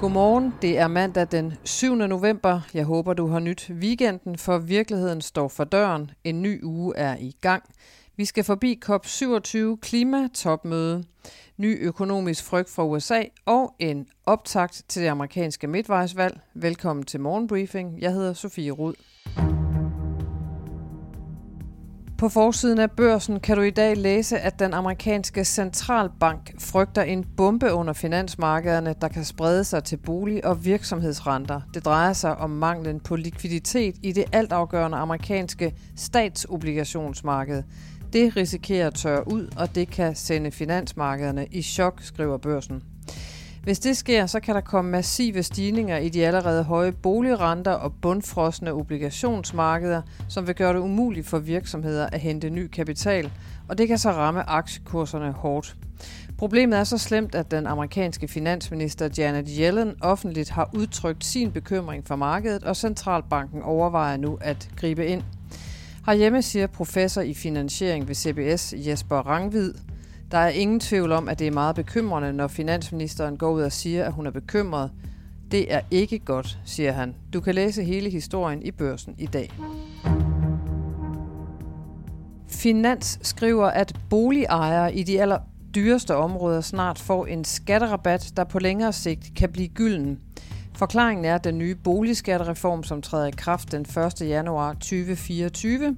Godmorgen, det er mandag den 7. november. Jeg håber, du har nyt weekenden, for virkeligheden står for døren. En ny uge er i gang. Vi skal forbi COP27 klimatopmøde, ny økonomisk frygt fra USA og en optakt til det amerikanske midtvejsvalg. Velkommen til Morgenbriefing. Jeg hedder Sofie Rud. På forsiden af børsen kan du i dag læse, at den amerikanske centralbank frygter en bombe under finansmarkederne, der kan sprede sig til bolig- og virksomhedsrenter. Det drejer sig om manglen på likviditet i det altafgørende amerikanske statsobligationsmarked. Det risikerer at tørre ud, og det kan sende finansmarkederne i chok, skriver børsen. Hvis det sker, så kan der komme massive stigninger i de allerede høje boligrenter og bundfrosne obligationsmarkeder, som vil gøre det umuligt for virksomheder at hente ny kapital, og det kan så ramme aktiekurserne hårdt. Problemet er så slemt, at den amerikanske finansminister Janet Yellen offentligt har udtrykt sin bekymring for markedet, og centralbanken overvejer nu at gribe ind. Herhjemme siger professor i finansiering ved CBS Jesper Rangvid, der er ingen tvivl om, at det er meget bekymrende, når finansministeren går ud og siger, at hun er bekymret. Det er ikke godt, siger han. Du kan læse hele historien i børsen i dag. Finans skriver, at boligejere i de aller dyreste områder snart får en skatterabat, der på længere sigt kan blive gylden. Forklaringen er den nye boligskattereform, som træder i kraft den 1. januar 2024.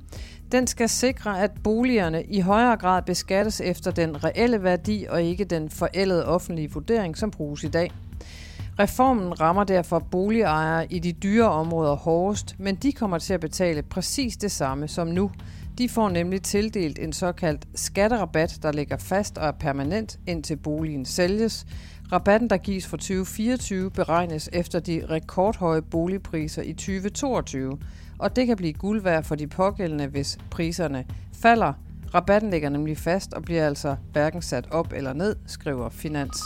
Den skal sikre, at boligerne i højere grad beskattes efter den reelle værdi og ikke den forældede offentlige vurdering, som bruges i dag. Reformen rammer derfor boligejere i de dyre områder hårdest, men de kommer til at betale præcis det samme som nu. De får nemlig tildelt en såkaldt skatterabat, der ligger fast og er permanent, indtil boligen sælges. Rabatten, der gives for 2024, beregnes efter de rekordhøje boligpriser i 2022 og det kan blive guld værd for de pågældende, hvis priserne falder. Rabatten ligger nemlig fast og bliver altså hverken sat op eller ned, skriver Finans.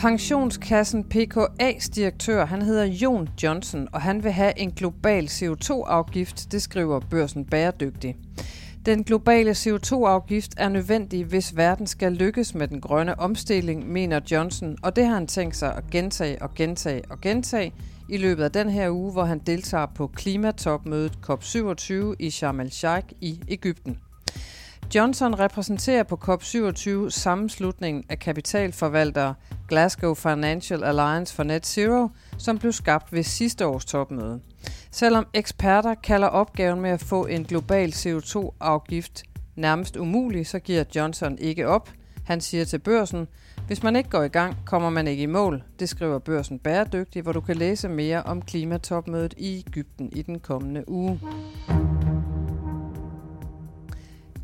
Pensionskassen PKA's direktør, han hedder Jon Johnson, og han vil have en global CO2-afgift, det skriver børsen bæredygtig. Den globale CO2-afgift er nødvendig, hvis verden skal lykkes med den grønne omstilling, mener Johnson, og det har han tænkt sig at gentage og gentage og gentage i løbet af den her uge, hvor han deltager på klimatopmødet COP27 i Sharm el-Sheikh i Ægypten. Johnson repræsenterer på COP27 sammenslutningen af kapitalforvaltere Glasgow Financial Alliance for Net Zero, som blev skabt ved sidste års topmøde. Selvom eksperter kalder opgaven med at få en global CO2-afgift nærmest umulig, så giver Johnson ikke op. Han siger til børsen, hvis man ikke går i gang, kommer man ikke i mål. Det skriver børsen Bæredygtig, hvor du kan læse mere om klimatopmødet i Ægypten i den kommende uge.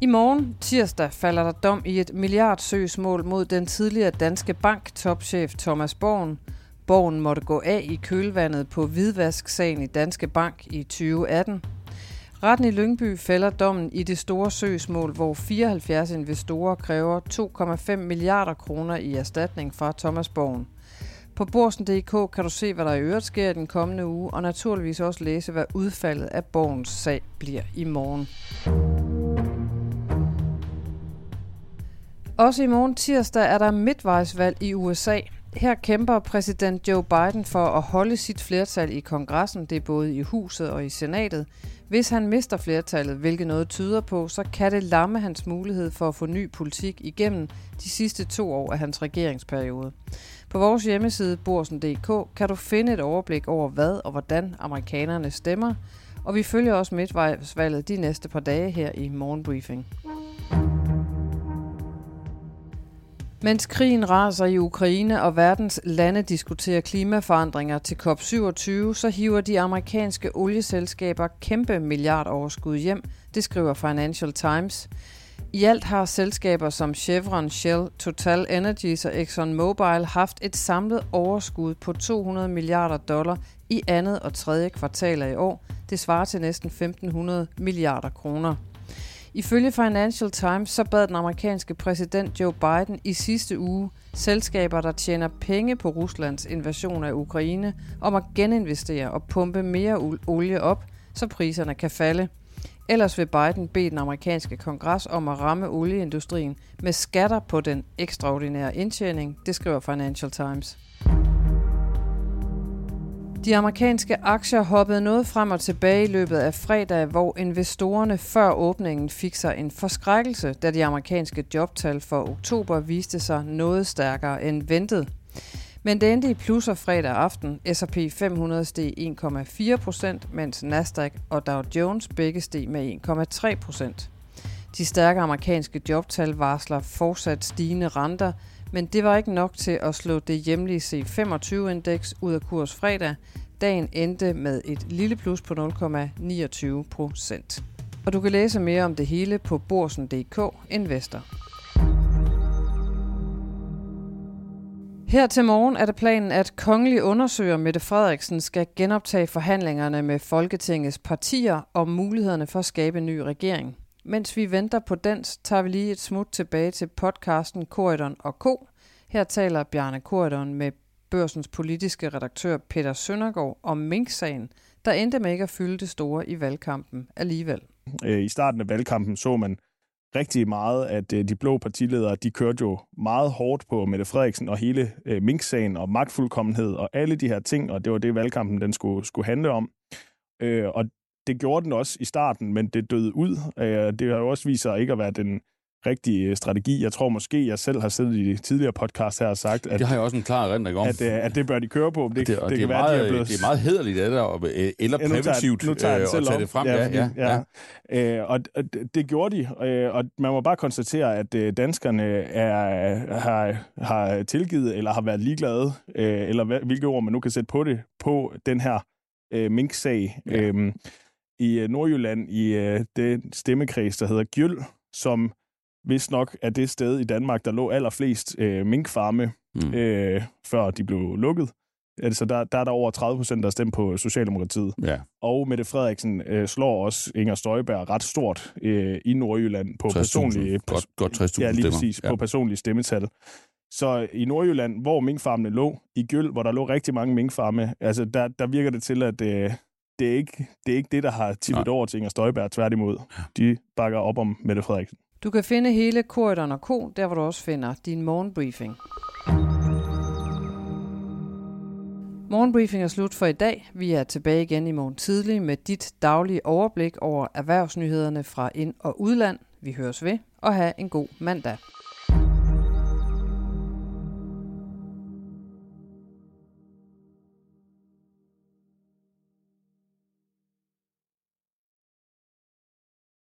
I morgen, tirsdag, falder der dom i et milliardsøgsmål mod den tidligere danske bank-topchef Thomas Borgen. Borgen måtte gå af i kølvandet på hvidvasksagen i Danske Bank i 2018. Retten i Lyngby fælder dommen i det store søgsmål, hvor 74 investorer kræver 2,5 milliarder kroner i erstatning fra Thomas Borgen. På borsen.dk kan du se, hvad der i øvrigt sker i den kommende uge, og naturligvis også læse, hvad udfaldet af Borgens sag bliver i morgen. Også i morgen tirsdag er der midtvejsvalg i USA. Her kæmper præsident Joe Biden for at holde sit flertal i kongressen, det er både i huset og i senatet. Hvis han mister flertallet, hvilket noget tyder på, så kan det lamme hans mulighed for at få ny politik igennem de sidste to år af hans regeringsperiode. På vores hjemmeside borsen.dk kan du finde et overblik over, hvad og hvordan amerikanerne stemmer, og vi følger også midtvejsvalget de næste par dage her i Morgenbriefing. Mens krigen raser i Ukraine og verdens lande diskuterer klimaforandringer til COP27, så hiver de amerikanske olieselskaber kæmpe milliardoverskud hjem, det skriver Financial Times. I alt har selskaber som Chevron, Shell, Total Energies og ExxonMobil haft et samlet overskud på 200 milliarder dollar i andet og tredje kvartal i år. Det svarer til næsten 1500 milliarder kroner. Ifølge Financial Times så bad den amerikanske præsident Joe Biden i sidste uge selskaber, der tjener penge på Ruslands invasion af Ukraine, om at geninvestere og pumpe mere olie op, så priserne kan falde. Ellers vil Biden bede den amerikanske kongres om at ramme olieindustrien med skatter på den ekstraordinære indtjening, det skriver Financial Times. De amerikanske aktier hoppede noget frem og tilbage i løbet af fredag, hvor investorerne før åbningen fik sig en forskrækkelse, da de amerikanske jobtal for oktober viste sig noget stærkere end ventet. Men det endte i plusser fredag aften. S&P 500 steg 1,4 procent, mens Nasdaq og Dow Jones begge steg med 1,3 procent. De stærke amerikanske jobtal varsler fortsat stigende renter, men det var ikke nok til at slå det hjemlige C25-indeks ud af kurs fredag. Dagen endte med et lille plus på 0,29 procent. Og du kan læse mere om det hele på borsen.dk Investor. Her til morgen er det planen, at kongelig undersøger Mette Frederiksen skal genoptage forhandlingerne med Folketingets partier om mulighederne for at skabe en ny regering. Mens vi venter på den, tager vi lige et smut tilbage til podcasten Korridon og Ko. Her taler Bjarne Korridon med børsens politiske redaktør Peter Søndergaard om Mink-sagen, der endte med ikke at fylde det store i valgkampen alligevel. Øh, I starten af valgkampen så man rigtig meget, at øh, de blå partiledere, de kørte jo meget hårdt på Mette Frederiksen og hele øh, Mink-sagen og magtfuldkommenhed og alle de her ting, og det var det, valgkampen den skulle, skulle handle om. og det gjorde den også i starten, men det døde ud. det har jo også vist sig ikke at være den rigtig øh, strategi. Jeg tror måske, jeg selv har siddet i de tidligere podcast her og sagt, at, det har jeg også en klar erindring om. At, at, øh, at det bør de køre på. Det, det, det, det, kan være, de blevet... det er meget hederligt, det der, øh, eller ja, præventivt nu tager, nu tager at tage det frem. Ja, ja, ja, ja. Øh, og det gjorde de, og man må bare konstatere, at danskerne er, har, har tilgivet, eller har været ligeglade, eller hvilke ord man nu kan sætte på det, på den her øh, mink-sag. Ja. Øhm, i Nordjylland, i øh, den stemmekreds, der hedder Gyld, som hvis nok er det sted i Danmark, der lå allerflest øh, minkfarme, mm. øh, før de blev lukket. Altså, der, der er der over 30 procent, der stemt på Socialdemokratiet. Ja. Og Mette Frederiksen øh, slår også Inger Støjberg ret stort øh, i Nordjylland på personlige... Godt, godt 60.000 Ja, lige præcis, ja. på personlige stemmetal. Så i Nordjylland, hvor minkfarmene lå, i Gyld, hvor der lå rigtig mange minkfarme, altså der, der virker det til, at øh, det, er ikke, det er ikke det, der har tippet over til Inger Støjberg, tværtimod. De bakker op om Mette Frederiksen. Du kan finde hele Korridon og Ko, der hvor du også finder din morgenbriefing. Morgenbriefing er slut for i dag. Vi er tilbage igen i morgen tidlig med dit daglige overblik over erhvervsnyhederne fra ind- og udland. Vi høres ved, og have en god mandag.